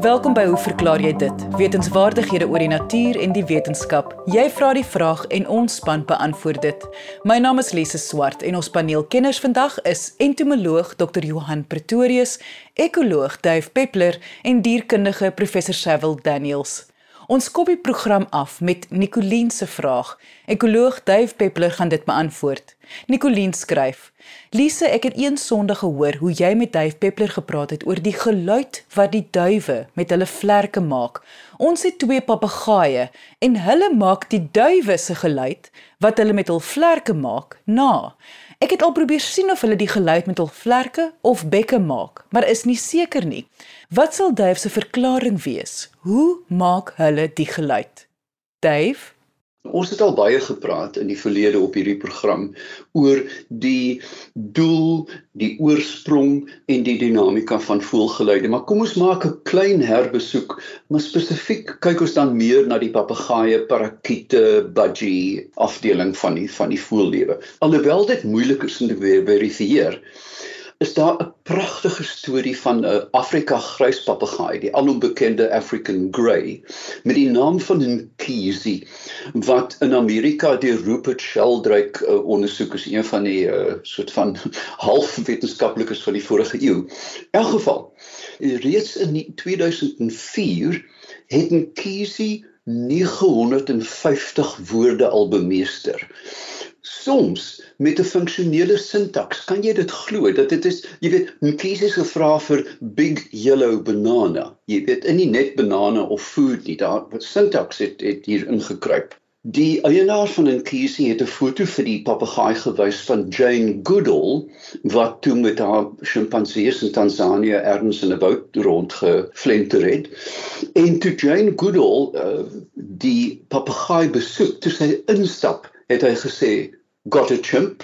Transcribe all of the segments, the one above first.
Welkom by Hoe verklaar jy dit? Wetenskapwaardighede oor die natuur en die wetenskap. Jy vra die vraag en ons span beantwoord dit. My naam is Lise Swart en ons paneelkenners vandag is entomoloog Dr. Johan Pretorius, ekoloog Dave Peppler en dierkundige Professor Cecil Daniels. Ons kop die program af met Nicoline se vraag. Ekoloog Dave Peppler gaan dit beantwoord. Nicoline skryf: "Lise, ek het een Sondag gehoor hoe jy met Dave Peppler gepraat het oor die geluid wat die duwe met hulle vlerke maak. Ons het twee papegaaie en hulle maak die duwe se geluid wat hulle met hul vlerke maak na. Ek het al probeer sien of hulle die geluid met hul vlerke of bekke maak, maar is nie seker nie." Wat sal Dave se verklaring wees? Hoe maak hulle die geluid? Dave Ons het al baie gepraat in die verlede op hierdie program oor die doel, die oorsprong en die dinamika van voelgeluide. Maar kom ons maak 'n klein herbesoek, maar spesifiek kyk ons dan meer na die papegaaie, parakiete, budgie afdeling van die van die voellewe. Alhoewel dit moeilik is om te verifieer is daar 'n pragtige storie van 'n Afrika gruispapegaai, die alombekende African Grey, met die naam van 'n Kiesie wat in Amerika deur Rupert Sheldrake uh, ondersoek is, een van die uh, soort van halfwetenskaplikes van die vorige eeu. In elk geval, reeds in 2004 het 'n Kiesie 950 woorde al bemeester soms met 'n funksionele sintaks. Kan jy dit glo dat dit is jy weet Mkhize se vra vir big yellow banana. Jy weet in nie net banane of food nie daar sintaks het het hier ingekruip. Die eienaar van Mkhize het 'n foto vir die papegaai gewys van Jane Goodall wat toe met haar sjimpansees in Tansanië erns in 'n woud rondgeflenter het. En toe Jane Goodall uh, die papegaai besoek toe sy instap het hy gesê got a chimp.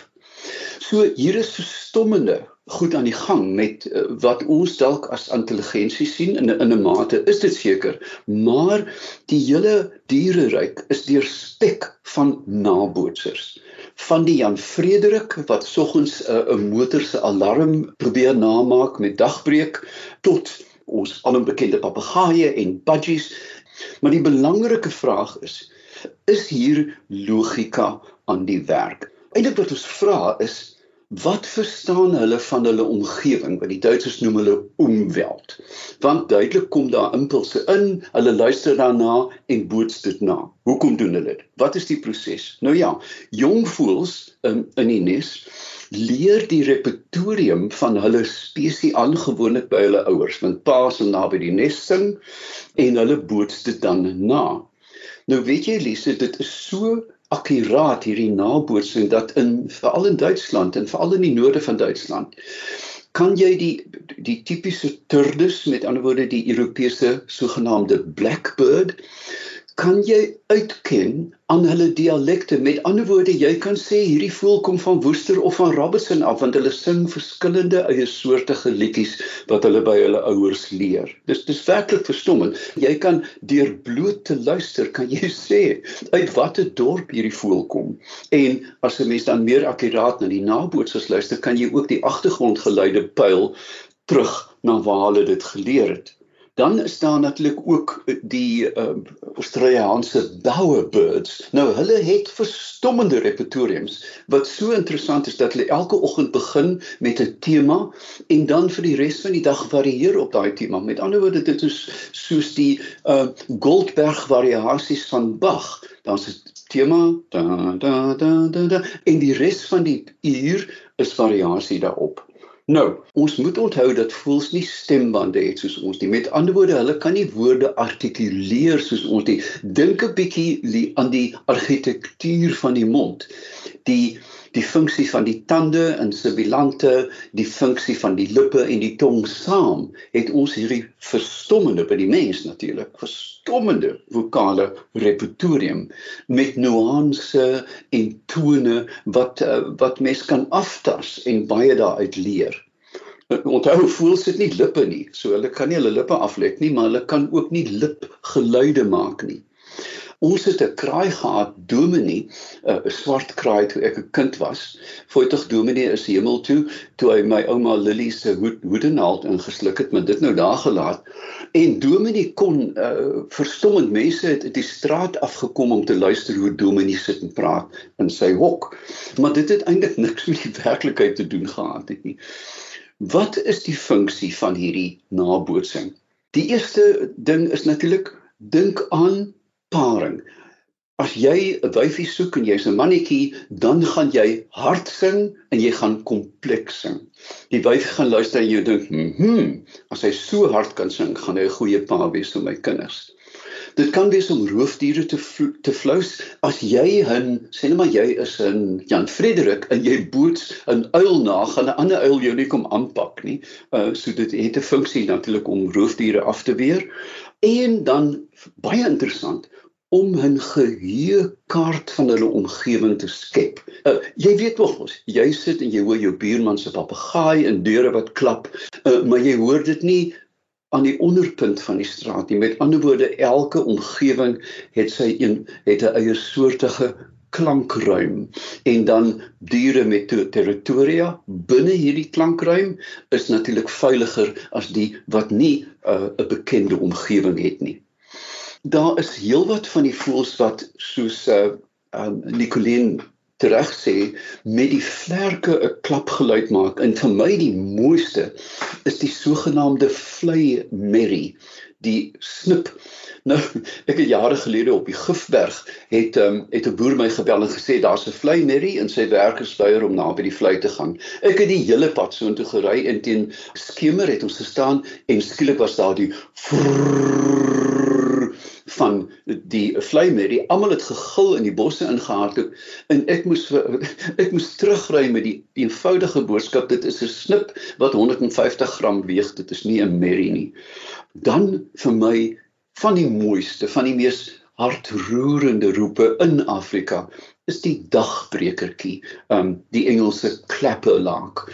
So hier is verstommende goed aan die gang met uh, wat ons dalk as intelligensie sien in 'n in 'n mate is dit seker, maar die hele diereryk is deurspek van nabootsers. Van die Jan Frederik wat soggens eh, 'n uh, motor se alarm probeer namaak met dagbreek tot ons alombekende papegaaie en budgies. Maar die belangrike vraag is is hier logika aan die werk. Eindelik wat ons vra is wat verstaan hulle van hulle omgewing wat die Duitsers noem hulle omweld. Want duidelik kom daar impulse in, hulle luister daarna en boots dit na. Hoekom doen hulle dit? Wat is die proses? Nou ja, jong voels in in die nes leer die repertorium van hulle spesie aangewoonlik by hulle ouers, want pa se naby die nes sing en hulle boots dit dan na. Nou weet jy Lise, dit is so akkuraat hierdie nabootsing dat in veral in Duitsland en veral in die noorde van Duitsland kan jy die die tipiese turdus met ander woorde die Europese sogenaamde blackbird kan jy uitken aan hulle dialekte. Met ander woorde, jy kan sê hierdie voël kom van Woester of van Robertson af want hulle sing verskillende eie soortige liedjies wat hulle by hulle ouers leer. Dis dis werklik verstommend. Jy kan deur bloot te luister kan jy sê uit watter dorp hierdie voël kom. En as 'n mens dan meer akkuraat na die nabootsers luister, kan jy ook die agtergrondgeluide pyl terug na waar hulle dit geleer het. Dan is daar natuurlik ook die uh, Australiese bowerbirds. Nou hulle het verstommende repertoriums wat so interessant is dat hulle elke oggend begin met 'n tema en dan vir die res van die dag varieer op daai tema. Met ander woorde dit is soos die uh, Goldberg variasies van Bach. Daar's 'n tema da da da da da en die res van die uur is variasie daarop. Nou, ons moet onthou dat voels nie stembande het soos ons nie. Met ander woorde, hulle kan nie woorde artikuleer soos ons nie. Dink 'n bietjie aan die argitektuur van die mond. Die die funksie van die tande en sibilante, die funksie van die lippe en die tong saam, het ons hierdie verstommende by die mens natuurlik, verstommende vokale repertorium met nuance en tone wat eh, wat mens kan aftas en baie daaruit leer. Onthou voel sit nie lippe nie, so hulle kan nie hulle lippe aflek nie, maar hulle kan ook nie lipgeluide maak nie. Ons het 'n kraai gehad, Dominee, 'n swart kraai toe ek 'n kind was. Voetig Dominee is hemel toe toe hy my ouma Lily se hoed hoedenaald ingesluk het, maar dit nou daar gelaat. En Dominee kon uh, verstommend mense het die straat afgekom om te luister hoe Dominee sit en praat in sy hok. Maar dit het eintlik niks met die werklikheid te doen gehad het nie. Wat is die funksie van hierdie nabootsing? Die eerste ding is natuurlik dink aan paring. As jy 'n wyfie soek en jy's 'n mannetjie, dan gaan jy hard sing en jy gaan kompleks sing. Die wyfie gaan luister en jy dink, "Hm, as hy so hard kan sing, gaan hy 'n goeie pa wees vir my kinders." Dit kan wees om roofdiere te te flous as jy 'n sê net maar jy is 'n Jan Frederik en jy boots 'n uil na, gaan 'n ander uil jou nie kom aanpak nie. Uh so dit het 'n funksie natuurlik om roofdiere af te weer en dan baie interessant om 'n geheuekaart van hulle omgewing te skep. Uh, jy weet tog mos, jy sit en jy hoor jou buurman se papegaai en deure wat klap, uh, maar jy hoor dit nie aan die onderpunt van die straat nie. Met ander woorde, elke omgewing het sy een het 'n eie soortige klankruim en dan diere met territoria binne hierdie klankruim is natuurlik veiliger as die wat nie 'n uh, bekende omgewing het nie. Daar is heelwat van die voëls wat soos uh, uh Nicoline reg sê met die vlerke 'n klapgeluid maak. En vir my die mooiste is die sogenaamde vlei merrie die snip Nou, ek het jare gelede op die Gifberg het um, het 'n boer my gebel en gesê daar's 'n vlei merrie en sy werkers weier om naby die vlei te gaan. Ek het die hele pad soontoe gery en teen skemer het ons gestaan en skielik was daar die van die vlei merrie. Almal het gegil in die bosse ingehardloop en ek moes ek moes terugry met die eenvoudige boodskap dit is 'n snip wat 150 gram weeg. Dit is nie 'n merrie nie. Dan vir my van die mooiste, van die mees hartroerende roepe in Afrika is die dagbrekertjie, um die Engelse clapperlark.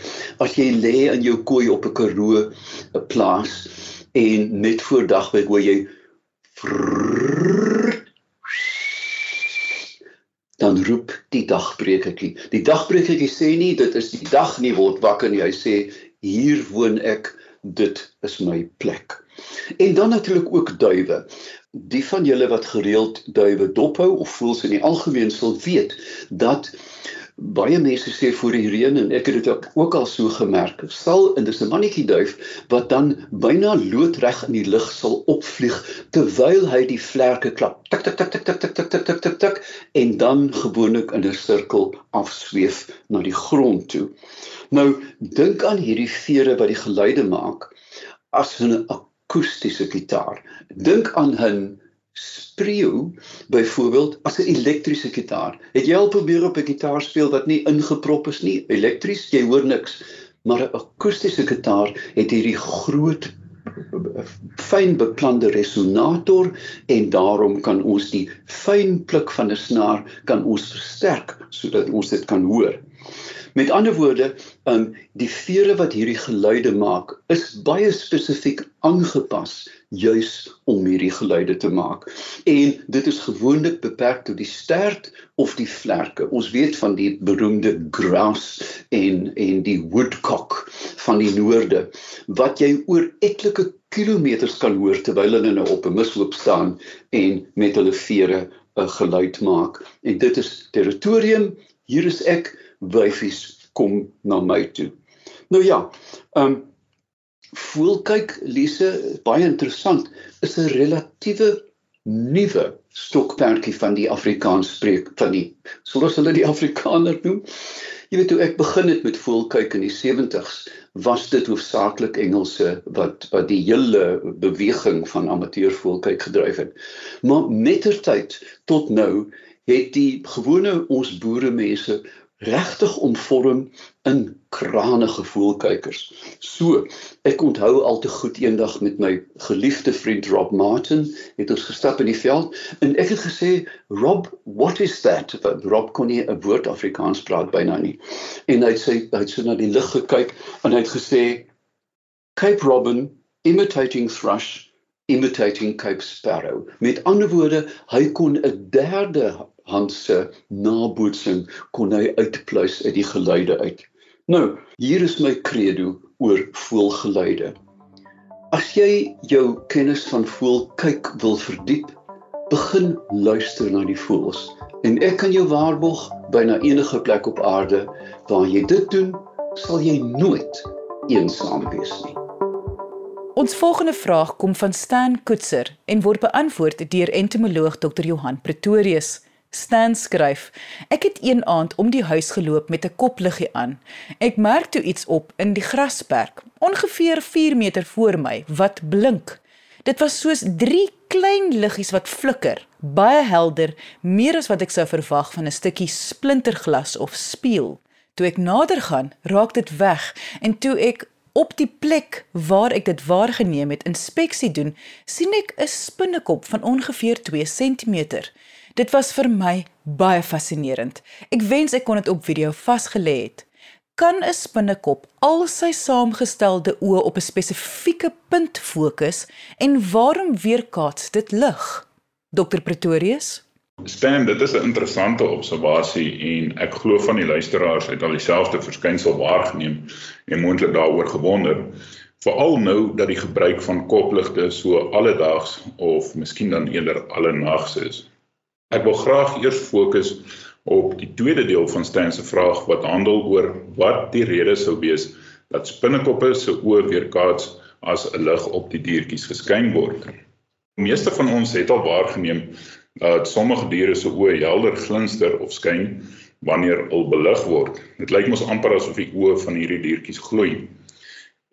As jy lê in jou kooi op 'n Karoo 'n plaas en net voor dagbreek hoor jy dan roep die dagbrekertjie. Die dagbrekertjie sê nie dit is die dag nie word wakker nie. Hy sê hier woon ek, dit is my plek. En dan natuurlik ook duwe. Die van julle wat gereeld duwe dophou of voels in die algemeen sal weet dat baie mense sê voor die reën en ek het dit ook al so gemerk. Sal dis 'n mannetjie duif wat dan byna loodreg in die lug sal opvlieg terwyl hy die vlerke klap. Tik tik tik tik tik tik tik tik tik tik tik en dan gewoonlik in 'n sirkel afsweef na die grond toe. Nou dink aan hierdie vere wat die geluide maak as 'n akoestiese gitaar. Dink aan 'n spreeu byvoorbeeld as 'n elektriese gitaar. Het jy al probeer op 'n gitaar speel wat nie ingeprop is nie, elektries, jy hoor niks. Maar 'n akoestiese gitaar het hierdie groot fyn beplande resonator en daarom kan ons die fyn pluk van 'n snaar kan ons versterk sodat ons dit kan hoor. Met ander woorde, um die vere wat hierdie geluide maak, is baie spesifiek aangepas juis om hierdie geluide te maak. En dit is gewoonlik beperk tot die stert of die vlerke. Ons weet van die beroemde grouse en en die woodcock van die noorde wat jy oor etlike kilometers kan hoor terwyl hulle nou op 'n mishoop staan en met hulle vere 'n geluid maak. En dit is territorium. Hier is ek wyfies kom na my toe. Nou ja, ehm um, voelkyk Lise, baie interessant, is 'n relatiewe nuwe stokperdjie van die Afrikaans spreek van die sou ons hulle die Afrikaner noem. Jy weet hoe ek begin het met voelkyk in die 70s, was dit hoofsaaklik Engelse wat wat die hele beweging van amateurvoelkyk gedryf het. Maar mettertyd tot nou het die gewone ons boere regtig omvorm in krane gevoelkykers. So, ek onthou al te goed eendag met my geliefde vriend Rob Martin, het ons gestap in die veld en ek het gesê, "Rob, what is that?" Rob kon nie 'n woord Afrikaans praat byna nie. En hy het sy hy het so na die lug gekyk en hy het gesê, "Cape Robin imitating thrush imitating Cape Sparrow. Met ander woorde, hy kon 'n derde hand se nabootsing kon hy uitpluis uit die geluide uit. Nou, hier is my credo oor voelgeluide. As jy jou kennis van voel kyk wil verdiep, begin luister na die voels. En ek kan jou waarborg, byna enige plek op aarde waar jy dit doen, sal jy nooit eensaam wees nie. Ons volgende vraag kom van Stan Koetser en word beantwoord deur entomoloog Dr. Johan Pretorius. Stan skryf: Ek het een aand om die huis geloop met 'n kopliggie aan. Ek merk toe iets op in die grasperk, ongeveer 4 meter voor my, wat blink. Dit was soos 3 klein liggies wat flikker, baie helder, meer as wat ek sou verwag van 'n stukkie splinterglas of spieël. Toe ek nader gaan, raak dit weg en toe ek op die plek waar ek dit waargeneem het inspeksie doen, sien ek 'n spinnekop van ongeveer 2 cm. Dit was vir my baie fascinerend. Ek wens ek kon dit op video vasgelê het. Kan 'n spinnekop al sy saamgestelde oë op 'n spesifieke punt fokus en waarom weerkaats dit lig? Dr Pretorius Stem, dit is 'n interessante observasie en ek glo van die luisteraars het al dieselfde verskynsel waargeneem en moontlik daaroor gewonder. Veral nou dat die gebruik van kopligte so alledaags of miskien dan eerder allenags is. Ek wil graag eers fokus op die tweede deel van Stan se vraag wat handel oor wat die rede sou wees dat spinnekoppe se oë weerkaats as 'n lig op die diertjies geskyn word. Die meeste van ons het al waargeneem dat sommige diere se oë helder glinster of skyn wanneer hulle belig word. Dit lyk mos amper asof die oë van hierdie diertjies gloei.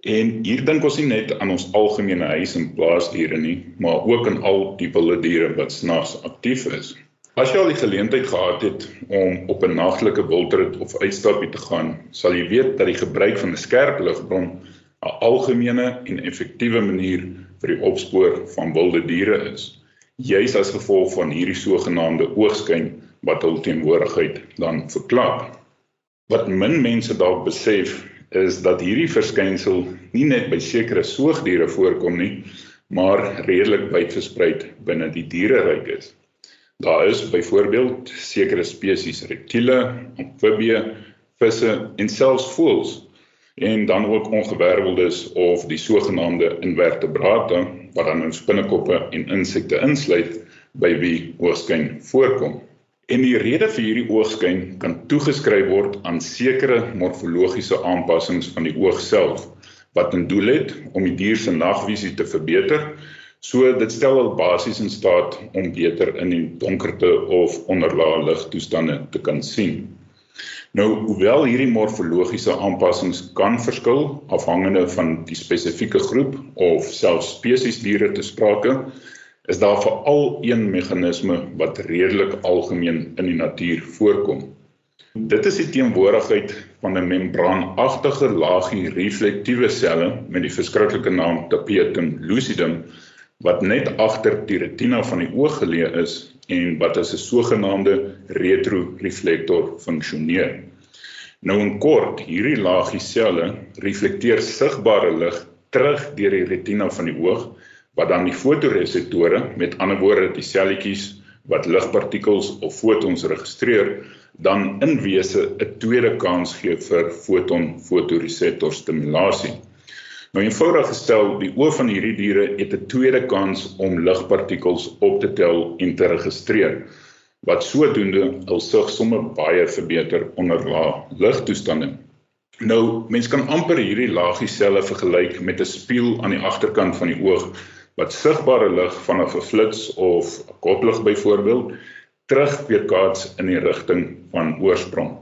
En hier dink ons nie net aan ons algemene huis- en plaasdiere nie, maar ook aan al die wilde diere wat snags aktief is. As jy al die geleentheid gehad het om op 'n nagtelike wildrit of uitstapie te gaan, sal jy weet dat die gebruik van 'n skerp ligbron 'n algemene en effektiewe manier vir die opspoor van wilde diere is, juis as gevolg van hierdie sogenaamde oogskyn wat hul teenwoordigheid dan verklaar. Wat min mense dalk besef is dat hierdie verskynsel nie net by sekere soogdiere voorkom nie, maar redelik wyd versprei binne die diereryk is. Daar is byvoorbeeld sekere spesies reptiele, amfibieë, visse en selfs voëls en dan ook ongewerveldes of die sogenaamde invertebrate wat dan in spinnekoppe en insekte insluit by wie oogskyn voorkom. En die rede vir hierdie oogskyn kan toegeskryf word aan sekere morfologiese aanpassings van die oog self wat 'n doel het om die dier se nagvisie te verbeter So dit stel hulle basies in staat om beter in die donkerte of onderlae ligtoestande te kan sien. Nou, hoewel hierdie morfologiese aanpassings kan verskil afhangende van die spesifieke groep of selfs spesies diere te sprake, is daar veral een meganisme wat redelik algemeen in die natuur voorkom. Dit is die teenwoordigheid van 'n membraanagtige laagie reflektiewe selle met die verskriklike naam tapetum lucidum wat net agter die retina van die oog geleë is en wat as 'n sogenaamde retroreflektor funksioneer. Nou in kort, hierdie laagie selle reflekteer sigbare lig terug deur die retina van die oog wat dan die fotoreseptore, met ander woorde die selletjies wat ligpartikels of fotons registreer, dan in wese 'n tweede kans gee vir foton fotoreseptor stimulasie. Nou eenvoudig gestel, die oë van hierdie diere het 'n tweede kans om ligpartikels op te tel en te registreer wat sodoende hul sig sommer baie verbeter onder lae ligtoestande. Nou, mens kan amper hierdie laagieselle vergelyk met 'n spieël aan die agterkant van die oog wat sigbare lig vanaf 'n flits of 'n koplig byvoorbeeld terugweerkaats in die rigting van oorsprong.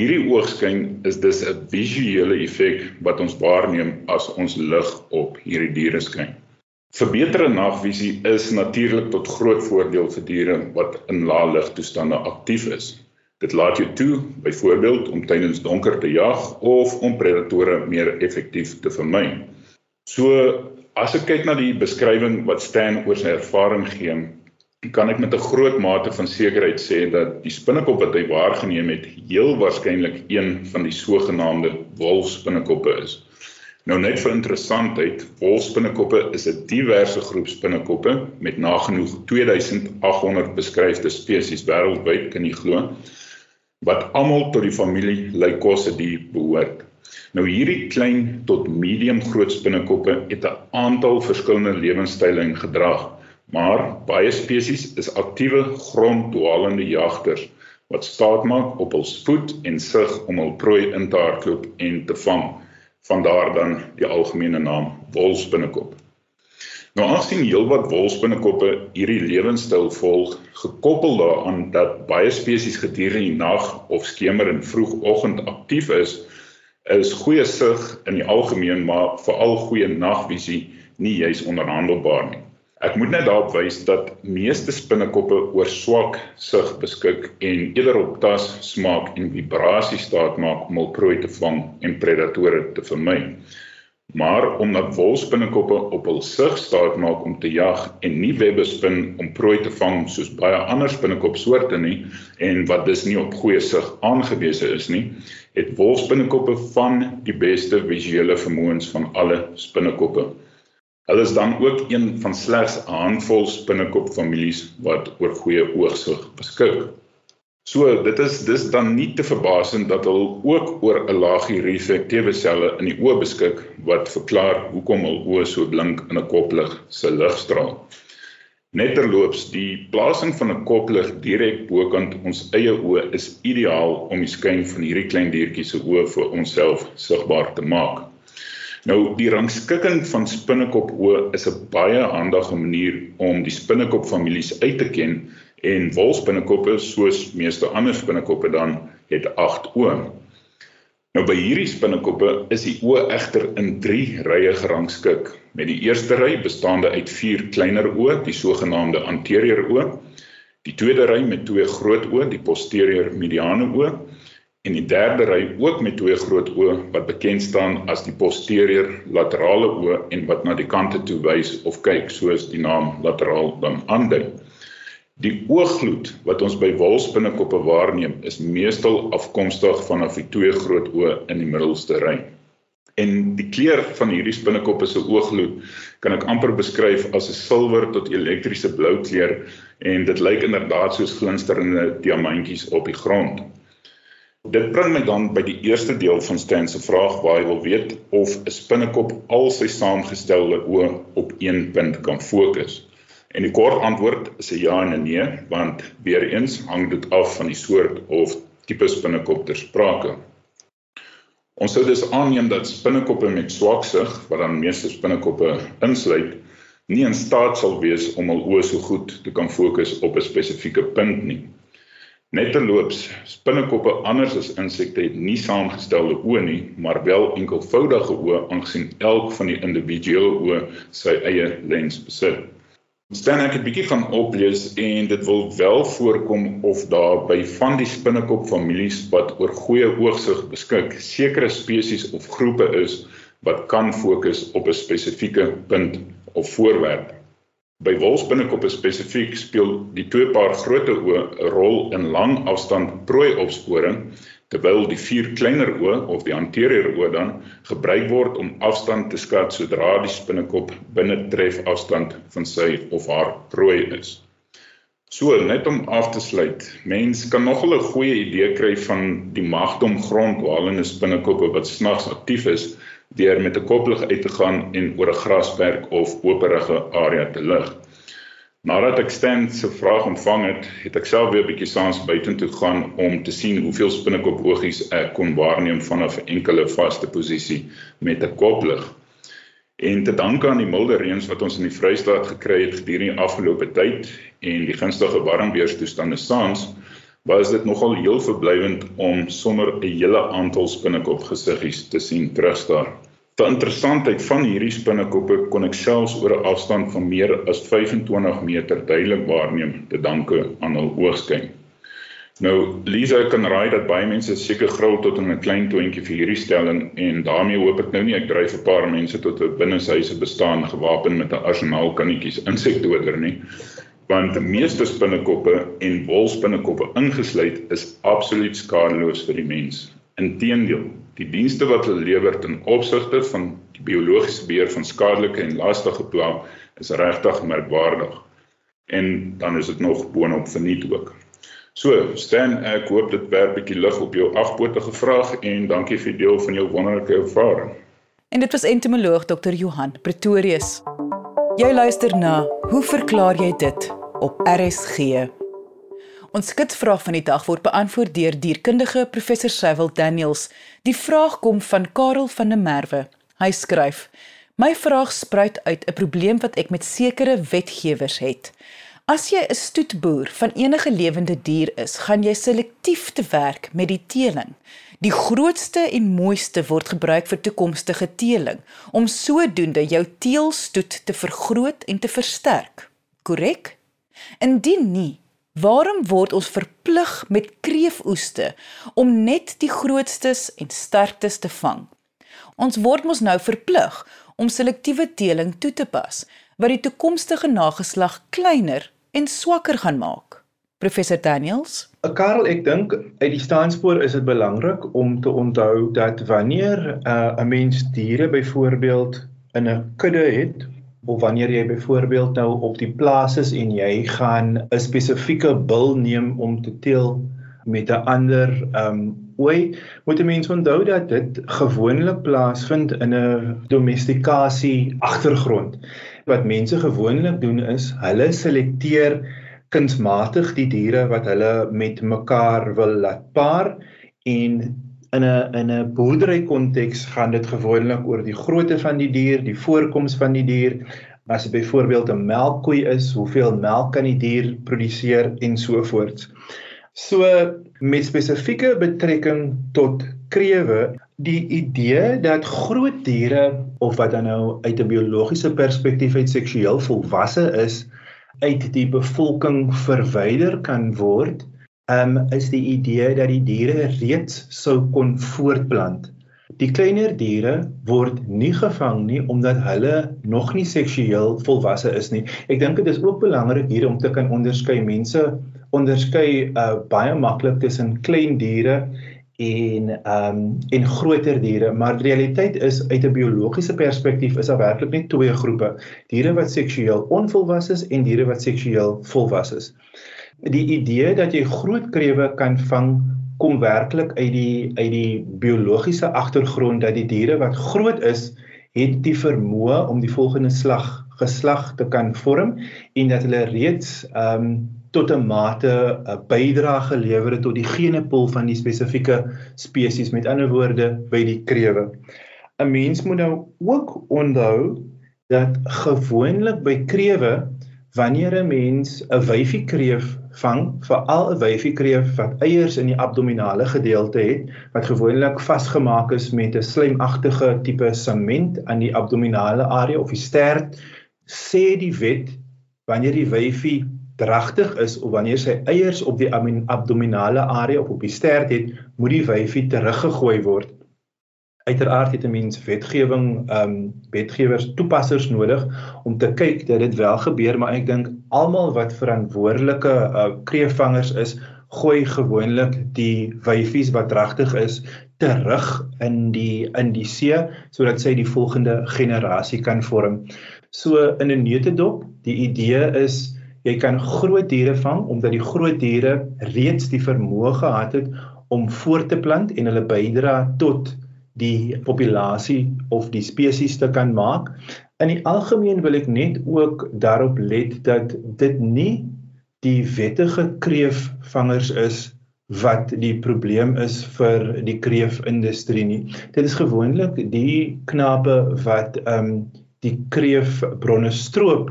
Hierdie oogskyn is dus 'n visuele effek wat ons waarneem as ons lig op hierdie diere skyn. Verbeterde nagvisie is natuurlik tot groot voordeel vir diere wat in lae ligtoestande aktief is. Dit laat jou toe, byvoorbeeld om tydens donker te jag of om predatore meer effektief te vermy. So as ek kyk na die beskrywing wat Stan oor sy ervaring gee, kan ek met 'n groot mate van sekerheid sê dat die spinnekop wat hy waargeneem het, heel waarskynlik een van die sogenaamde wolfspinnekoppe is. Nou net vir interessantheid, wolspinnekoppe is 'n diverse groep spinnekoppe met nagenoeg 2800 beskryfde spesies wêreldwyd, kan jy glo, wat almal tot die familie Lycosidae behoort. Nou hierdie klein tot medium groot spinnekoppe het 'n aantal verskillende lewenstyle en gedrag, maar baie spesies is aktiewe gronddwalende jagters wat staatmaak op hul spoed en sig om hul prooi in te hardloop en te vang. Vandaar dan die algemene naam wolspinnekop. Nou aansien heelwat wolspinnekoppe hierdie lewenstyl volg, gekoppel daaraan dat baie spesies gedurende die nag of skemer en vroegoggend aktief is, is goeie sig in die algemeen maar veral goeie nagvisie nie juis onderhandelbaar nie. Ek moet net daarop wys dat meeste spinnekoppe oor swak sig beskik en eerder op tas, smaak en vibrasie staat maak om hul prooi te vang en predatore te vermy. Maar omdat wolspinnekoppe op hul sig staat maak om te jag en nie webbe spin om prooi te vang soos baie ander spinnekopsoorte nie en wat dus nie op goeie sig aangewese is nie, het wolspinnekoppe van die beste visuele vermoëns van alle spinnekoppe. Hulle is dan ook een van slegs 'n handvol spinnekop families wat oor goeie oogsig beskik. So dit is dis dan nie te verbasend dat hulle ook oor 'n laagie reflektiewe selle in die oë beskik wat verklaar hoekom hul oë so blink in 'n koplig se ligstraal. Netterloops, die plasing van 'n koplig direk bokant ons eie oë is ideaal om die skyn van hierdie klein diertjies se oë vir onsself sigbaar te maak. Nou die rangskikking van spinnekop oë is 'n baie handige manier om die spinnekop families uit te ken en wolspinnekoppe soos meeste ander spinnekoppe dan het 8 oë. Nou by hierdie spinnekoppe is die oë egter in 3 rye gerangskik. Met die eerste ry bestaande uit 4 kleiner oë, die sogenaamde anterior oë, die tweede ry met twee groot oë, die posterior mediane oë en die derde ry ook met twee groot oë wat bekend staan as die posterior laterale oë en wat na die kante toe wys of kyk soos die naam lateraal dan aandui. Die ooggloed wat ons by wolspinnekoppe waarneem is meestal afkomstig vanaf die twee groot oë in die middelste ry. En die kleur van hierdie spinnekoppe se ooggloed kan ek amper beskryf as 'n silwer tot elektriese blou kleur en dit lyk inderdaad soos glinsterende diamantjies op die grond. Dit bring my dan by die eerste deel van Stan se vraag waar hy wil weet of 'n spinnekop al sy saamgestelde oë op een punt kan fokus. En die kort antwoord is 'n ja en 'n nee, want weer eens hang dit af van die soort of tipe spinnekop ter sprake. Ons sou dus aanneem dat spinnekoppe met swak sig, wat dan meeste spinnekoppe insluit, nie in staat sal wees om hul oë so goed te kan fokus op 'n spesifieke punt nie. Netterloops, spinnekoppe anders as insekte het nie saamgestelde oë nie, maar wel enkelvoudige oë aangesien elk van die individuele oë sy eie lens besit. Staan ek 'n bietjie van oplees en dit wil wel voorkom of daar by van die spinnekop families wat oor goeie oogsig beskik, sekere spesies of groepe is wat kan fokus op 'n spesifieke punt of voorwerp. By wolspinnekoppe spesifiek speel die twee paar grootte oë 'n rol in lang afstand prooi opsporing terwyl die vier kleiner oë of die anterior oë dan gebruik word om afstand te skat sodra die spinnekop binne tref afstand van sy of haar prooi is. So net om af te sluit, mens kan nog 'n goeie idee kry van die magdom grondwalende spinnekoppe wat snags aktief is deur met 'n koplig uit te gaan en oor 'n grasperk of operige area te lig. Nadat ek Stan se vraag ontvang het, het ek self weer 'n bietjie saans buitentoe gaan om te sien hoeveel spinnekop oogies ek kon waarneem vanaf 'n enkele vaste posisie met 'n koplig. En te danke aan die milde reëns wat ons in die Vrystaat gekry het gedurende die afgelope tyd en die gunstige warmweerstoestande saans, was dit nogal heel verblywend om sommer 'n hele aantal spinnekop gesiggies te sien terugstaar. Die interessantheid van hierdie spinnekoppe kon ek selfs oor 'n afstand van meer as 25 meter duidelik waarneem te danke aan hul oogskyn. Nou Lisa kan raai dat baie mense seker gril tot in 'n klein toontjie vir hierdie stelling en daarmee hoop ek nou nie ek dryf 'n paar mense tot 'n binneshuise bestaan gewapen met 'n arsenaal kannetjies insekdoder nie want die meeste spinnekoppe en wolspinnekoppe ingesluit is absoluut skadeloos vir die mens. Inteendeel, Die dienste wat hulle lewer ten opsigte van die biologiese beheer van skadelike en lastige pla is regtig merkwaardig. En dan is dit nog boonop verniet ook. So, Stan, ek hoop dit werp 'n bietjie lig op jou agpotige vraag en dankie vir deel van jou wonderlike ervaring. En dit was entomoloog Dr. Johan Pretorius. Jy luister na Hoe verklaar jy dit op RSG? Ons skitsvraag van die dag word beantwoord deur dierkundige professor Sywil Daniels. Die vraag kom van Karel van der Merwe. Hy skryf: My vraag spruit uit 'n probleem wat ek met sekere wetgewers het. As jy 'n stoetboer van enige lewende dier is, gaan jy selektief te werk met die teeling. Die grootste en mooiste word gebruik vir toekomstige teeling om sodoende jou teelstoet te vergroot en te versterk. Korrek? Indien nie, waarom word ons verplig met kreefoeste om net die grootstes en sterktes te vang? Ons word mos nou verplig om selektiewe teeling toe te pas wat die toekomstige nageslag kleiner en swakker gaan maak. Professor Daniels? Eh, Karel, ek dink uit die staanspoor is dit belangrik om te onthou dat wanneer uh, 'n mens diere byvoorbeeld in 'n kudde het of wanneer jy byvoorbeeld nou op die plaas is en jy gaan 'n spesifieke bil neem om te teel met 'n ander um ooi, moet 'n mens onthou dat dit gewoonlik plaasvind in 'n domestikasie agtergrond wat mense gewoonlik doen is hulle selekteer kunsmatig die diere wat hulle met mekaar wil laat paar en in 'n in 'n boerdery konteks gaan dit gewoonlik oor die grootte van die dier, die voorkoms van die dier. As dit byvoorbeeld 'n melkkoe is, hoeveel melk kan die dier produseer en so voort. So met spesifieke betrekking tot krewe die idee dat groot diere of wat dan nou uit 'n biologiese perspektief uit seksueel volwasse is uit die bevolking verwyder kan word, um, is die idee dat die diere reeds sou kon voortplant. Die kleiner diere word nie gevang nie omdat hulle nog nie seksueel volwasse is nie. Ek dink dit is ook belangrik hier om te kan onderskei mense onderskei uh, baie maklik tussen klein diere en ehm um, en groter diere, maar die realiteit is uit 'n biologiese perspektief is daar werklik net twee groepe: diere wat seksueel onvolwasse is en diere wat seksueel volwasse is. Die idee dat jy groot krewe kan vang kom werklik uit die uit die biologiese agtergrond dat die diere wat groot is, het die vermoë om die volgende slag geslag te kan vorm en dat hulle reeds ehm um, tot 'n mate 'n bydrae gelewer het tot die genepool van die spesifieke spesies met ander woorde by die krewe. 'n Mens moet nou ook onthou dat gewoonlik by krewe wanneer 'n mens 'n wyfie kreef vang, veral 'n wyfie kreef wat eiers in die abdominale gedeelte het wat gewoonlik vasgemaak is met 'n slijmagtige tipe sement aan die abdominale area of die stert, sê die wet wanneer die wyfie dragtig is of wanneer sy eiers op die abdominale area of op die stert het, moet die wyfie teruggegooi word. Uiteraard het 'n mens wetgewing, ehm um, wetgewers, toepassers nodig om te kyk dat dit wel gebeur, maar ek dink almal wat verantwoordelike uh, kreefvangers is, gooi gewoonlik die wyfies wat dragtig is terug in die in die see sodat sy die volgende generasie kan vorm. So in 'n neutedop, die idee is Jy kan groot diere vang omdat die groot diere reeds die vermoë gehad het om voort te plant en hulle bydra tot die populasie of die spesies te kan maak. In die algemeen wil ek net ook daarop let dat dit nie die wettige kreefvangers is wat die probleem is vir die kreefindustrie nie. Dit is gewoonlik die knape wat ehm um, die kreefbronne stroop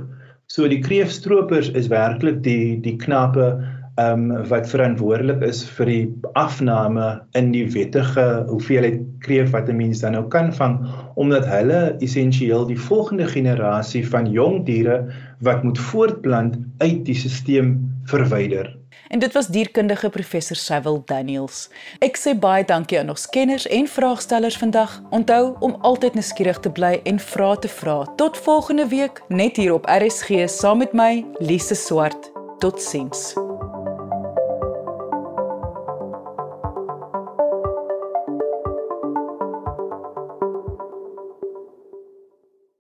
So die kreefstroopers is werklik die die knappe ehm um, wat verantwoordelik is vir die afname in die wettige hoeveelheid kreef wat 'n mens dan nou kan vang omdat hulle essensieel die volgende generasie van jong diere wat moet voortplant uit die stelsel verwyder. En dit was dierkundige professor Sewil Daniels. Ek sê baie dankie aan ons kenners en vraagstellers vandag. Onthou om altyd nuuskierig te bly en vrae te vra. Tot volgende week net hier op RSG saam met my Lise Swart. Totsiens.